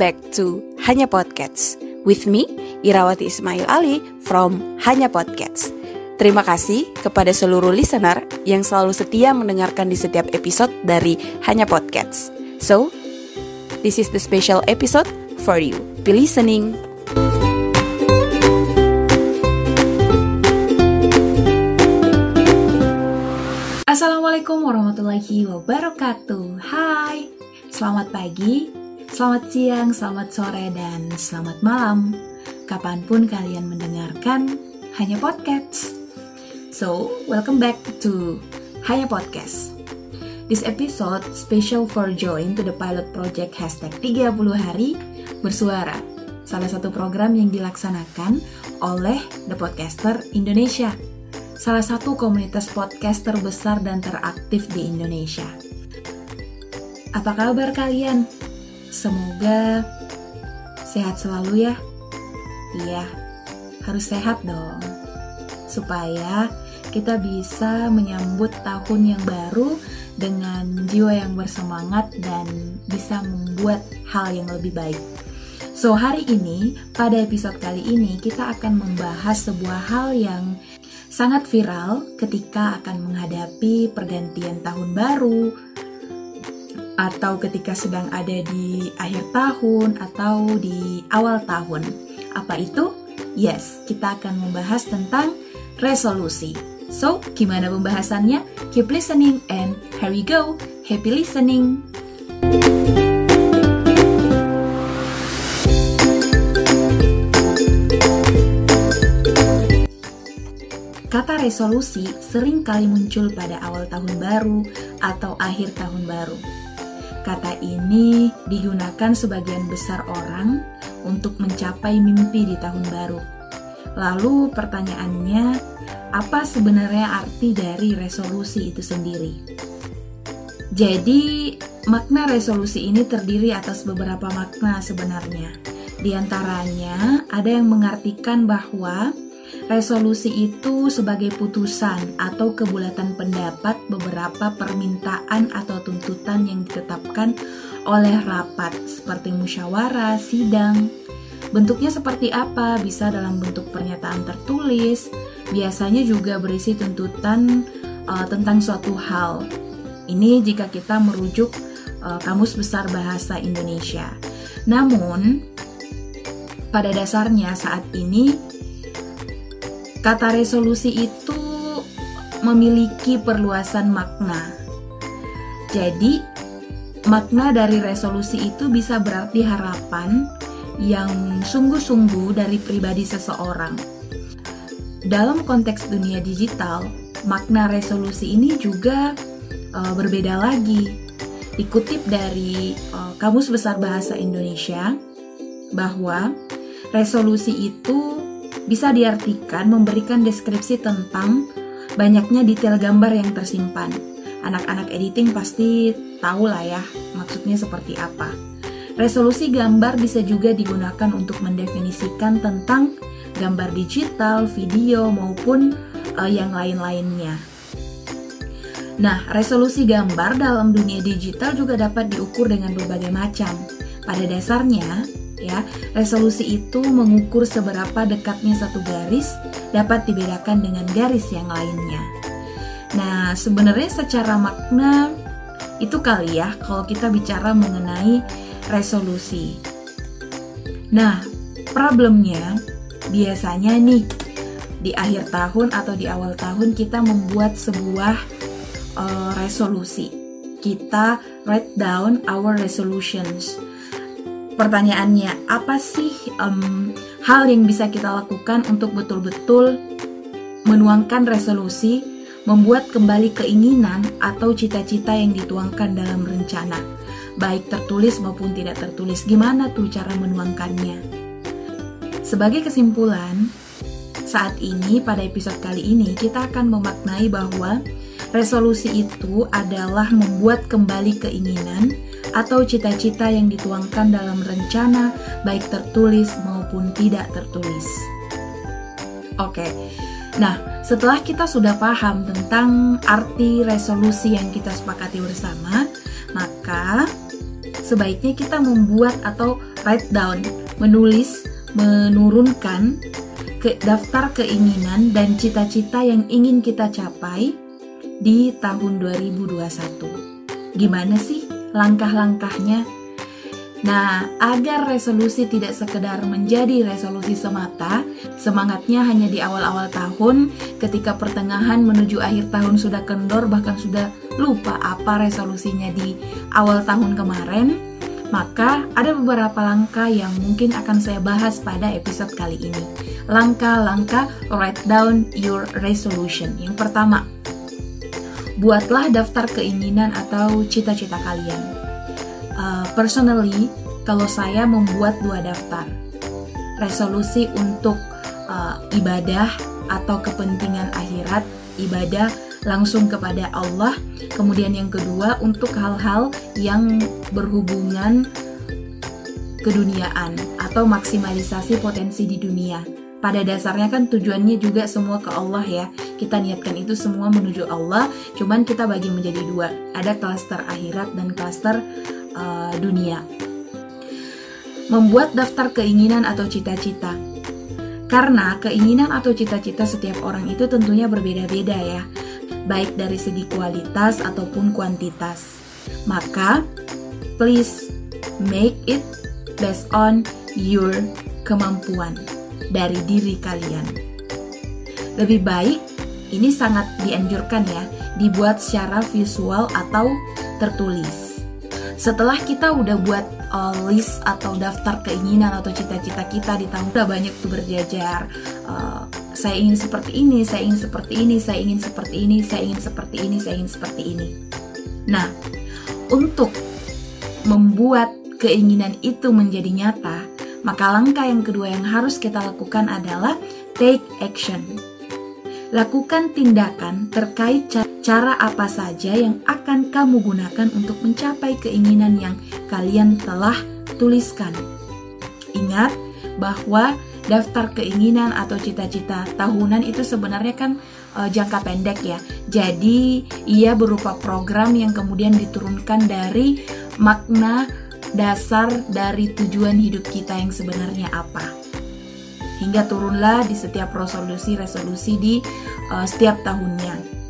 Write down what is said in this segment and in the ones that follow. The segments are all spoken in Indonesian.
Back to Hanya Podcast with me, Irawati Ismail Ali from Hanya Podcast. Terima kasih kepada seluruh listener yang selalu setia mendengarkan di setiap episode dari Hanya Podcast. So, this is the special episode for you. Be listening. Assalamualaikum warahmatullahi wabarakatuh. Hai, selamat pagi, selamat siang, selamat sore, dan selamat malam. Kapan pun kalian mendengarkan Hanya Podcast. So, welcome back to Hanya Podcast. This episode special for join to the pilot project hashtag 30 hari bersuara. Salah satu program yang dilaksanakan oleh The Podcaster Indonesia. Salah satu komunitas podcast terbesar dan teraktif di Indonesia. Apa kabar kalian? Semoga sehat selalu ya. Iya, harus sehat dong. Supaya kita bisa menyambut tahun yang baru dengan jiwa yang bersemangat dan bisa membuat hal yang lebih baik. So, hari ini, pada episode kali ini, kita akan membahas sebuah hal yang sangat viral ketika akan menghadapi pergantian tahun baru, atau ketika sedang ada di akhir tahun atau di awal tahun. Apa itu? Yes, kita akan membahas tentang resolusi. So, gimana pembahasannya? Keep listening and here we go. Happy listening! Kata resolusi sering kali muncul pada awal tahun baru atau akhir tahun baru. Kata ini digunakan sebagian besar orang untuk mencapai mimpi di tahun baru. Lalu pertanyaannya, apa sebenarnya arti dari resolusi itu sendiri? Jadi, makna resolusi ini terdiri atas beberapa makna sebenarnya. Di antaranya, ada yang mengartikan bahwa resolusi itu sebagai putusan atau kebulatan pendapat beberapa permintaan atau tuntutan yang ditetapkan oleh rapat seperti musyawarah, sidang, Bentuknya seperti apa? Bisa dalam bentuk pernyataan tertulis, biasanya juga berisi tuntutan uh, tentang suatu hal. Ini jika kita merujuk uh, Kamus Besar Bahasa Indonesia. Namun, pada dasarnya saat ini kata resolusi itu memiliki perluasan makna. Jadi, makna dari resolusi itu bisa berarti harapan, yang sungguh-sungguh dari pribadi seseorang. Dalam konteks dunia digital, makna resolusi ini juga uh, berbeda lagi. Dikutip dari uh, Kamus Besar Bahasa Indonesia bahwa resolusi itu bisa diartikan memberikan deskripsi tentang banyaknya detail gambar yang tersimpan. Anak-anak editing pasti tahu lah ya maksudnya seperti apa. Resolusi gambar bisa juga digunakan untuk mendefinisikan tentang gambar digital, video, maupun uh, yang lain-lainnya. Nah, resolusi gambar dalam dunia digital juga dapat diukur dengan berbagai macam. Pada dasarnya, ya, resolusi itu mengukur seberapa dekatnya satu garis dapat dibedakan dengan garis yang lainnya. Nah, sebenarnya secara makna itu kali ya kalau kita bicara mengenai resolusi. Nah, problemnya biasanya nih di akhir tahun atau di awal tahun kita membuat sebuah uh, resolusi. Kita write down our resolutions. Pertanyaannya, apa sih um, hal yang bisa kita lakukan untuk betul-betul menuangkan resolusi, membuat kembali keinginan atau cita-cita yang dituangkan dalam rencana? baik tertulis maupun tidak tertulis. Gimana tuh cara menuangkannya? Sebagai kesimpulan, saat ini pada episode kali ini kita akan memaknai bahwa resolusi itu adalah membuat kembali keinginan atau cita-cita yang dituangkan dalam rencana baik tertulis maupun tidak tertulis. Oke. Nah, setelah kita sudah paham tentang arti resolusi yang kita sepakati bersama, maka sebaiknya kita membuat atau write down, menulis, menurunkan ke daftar keinginan dan cita-cita yang ingin kita capai di tahun 2021. Gimana sih langkah-langkahnya? Nah, agar resolusi tidak sekedar menjadi resolusi semata, semangatnya hanya di awal-awal tahun, ketika pertengahan menuju akhir tahun sudah kendor, bahkan sudah lupa apa resolusinya di awal tahun kemarin, maka ada beberapa langkah yang mungkin akan saya bahas pada episode kali ini. Langkah-langkah write down your resolution. Yang pertama, buatlah daftar keinginan atau cita-cita kalian. Uh, personally kalau saya membuat dua daftar. Resolusi untuk uh, ibadah atau kepentingan akhirat ibadah langsung kepada Allah. Kemudian yang kedua untuk hal-hal yang berhubungan keduniaan atau maksimalisasi potensi di dunia pada dasarnya kan tujuannya juga semua ke Allah ya kita niatkan itu semua menuju Allah cuman kita bagi menjadi dua ada klaster akhirat dan klaster uh, dunia. Membuat daftar keinginan atau cita-cita. Karena keinginan atau cita-cita setiap orang itu tentunya berbeda-beda ya, baik dari segi kualitas ataupun kuantitas. Maka, please make it based on your kemampuan dari diri kalian. Lebih baik, ini sangat dianjurkan ya, dibuat secara visual atau tertulis. Setelah kita udah buat uh, list atau daftar keinginan atau cita-cita kita di tahun udah banyak tuh berjajar. Uh, saya ingin seperti ini, saya ingin seperti ini, saya ingin seperti ini, saya ingin seperti ini, saya ingin seperti ini. Nah, untuk membuat keinginan itu menjadi nyata, maka langkah yang kedua yang harus kita lakukan adalah take action. Lakukan tindakan terkait cara apa saja yang akan kamu gunakan untuk mencapai keinginan yang kalian telah tuliskan. Ingat bahwa daftar keinginan atau cita-cita tahunan itu sebenarnya kan e, jangka pendek ya. Jadi ia berupa program yang kemudian diturunkan dari makna dasar dari tujuan hidup kita yang sebenarnya apa. Hingga turunlah di setiap resolusi-resolusi di e, setiap tahunnya.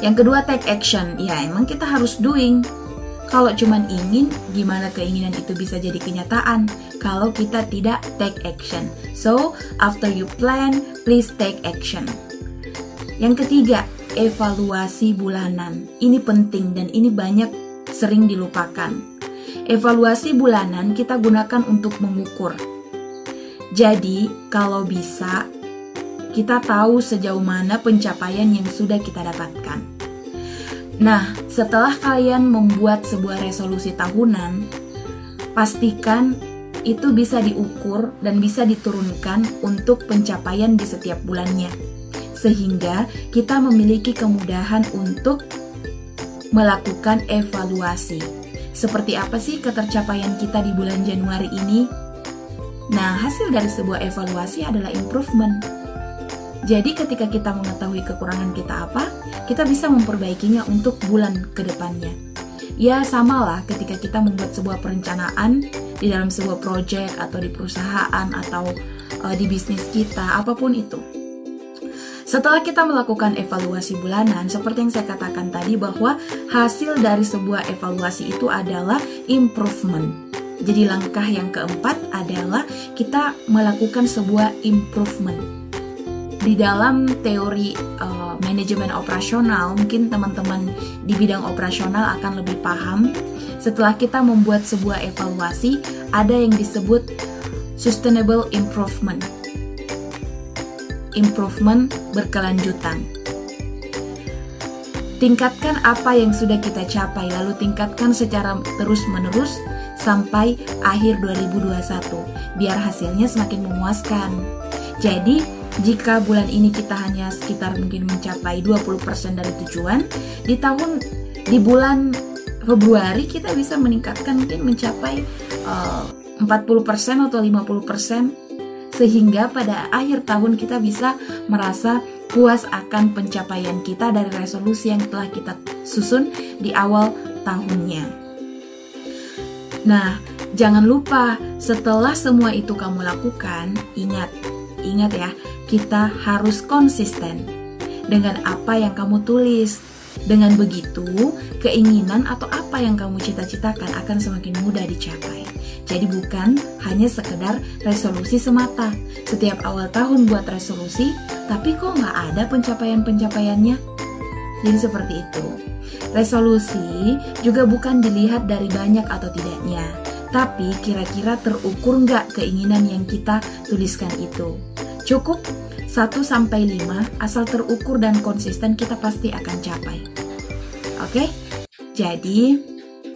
Yang kedua take action. Ya, emang kita harus doing. Kalau cuman ingin, gimana keinginan itu bisa jadi kenyataan kalau kita tidak take action? So, after you plan, please take action. Yang ketiga, evaluasi bulanan. Ini penting dan ini banyak sering dilupakan. Evaluasi bulanan kita gunakan untuk mengukur. Jadi, kalau bisa, kita tahu sejauh mana pencapaian yang sudah kita dapatkan. Nah, setelah kalian membuat sebuah resolusi tahunan, pastikan itu bisa diukur dan bisa diturunkan untuk pencapaian di setiap bulannya, sehingga kita memiliki kemudahan untuk melakukan evaluasi. Seperti apa sih ketercapaian kita di bulan Januari ini? Nah, hasil dari sebuah evaluasi adalah improvement jadi ketika kita mengetahui kekurangan kita apa, kita bisa memperbaikinya untuk bulan ke depannya. Ya samalah ketika kita membuat sebuah perencanaan di dalam sebuah proyek atau di perusahaan atau uh, di bisnis kita, apa pun itu. Setelah kita melakukan evaluasi bulanan, seperti yang saya katakan tadi bahwa hasil dari sebuah evaluasi itu adalah improvement. Jadi langkah yang keempat adalah kita melakukan sebuah improvement di dalam teori uh, manajemen operasional, mungkin teman-teman di bidang operasional akan lebih paham. Setelah kita membuat sebuah evaluasi, ada yang disebut sustainable improvement. Improvement berkelanjutan. Tingkatkan apa yang sudah kita capai, lalu tingkatkan secara terus-menerus sampai akhir 2021, biar hasilnya semakin memuaskan. Jadi, jika bulan ini kita hanya sekitar mungkin mencapai 20% dari tujuan, di tahun di bulan Februari kita bisa meningkatkan mungkin mencapai uh, 40% atau 50% sehingga pada akhir tahun kita bisa merasa puas akan pencapaian kita dari resolusi yang telah kita susun di awal tahunnya. Nah, jangan lupa setelah semua itu kamu lakukan, ingat, ingat ya, kita harus konsisten dengan apa yang kamu tulis. Dengan begitu, keinginan atau apa yang kamu cita-citakan akan semakin mudah dicapai. Jadi bukan hanya sekedar resolusi semata. Setiap awal tahun buat resolusi, tapi kok nggak ada pencapaian-pencapaiannya? Jadi seperti itu. Resolusi juga bukan dilihat dari banyak atau tidaknya, tapi kira-kira terukur nggak keinginan yang kita tuliskan itu. Cukup 1 sampai 5 asal terukur dan konsisten kita pasti akan capai. Oke? Jadi,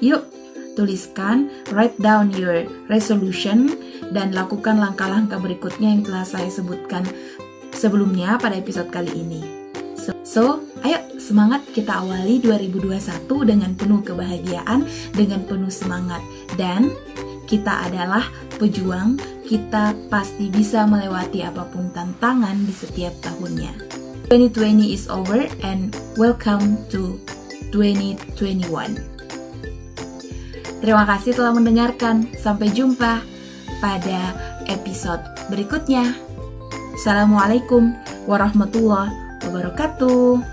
yuk tuliskan write down your resolution dan lakukan langkah-langkah berikutnya yang telah saya sebutkan sebelumnya pada episode kali ini. So, so, ayo semangat kita awali 2021 dengan penuh kebahagiaan, dengan penuh semangat dan kita adalah pejuang, kita pasti bisa melewati apa pun tantangan di setiap tahunnya. 2020 is over and welcome to 2021. Terima kasih telah mendengarkan. Sampai jumpa pada episode berikutnya. Assalamualaikum warahmatullahi wabarakatuh.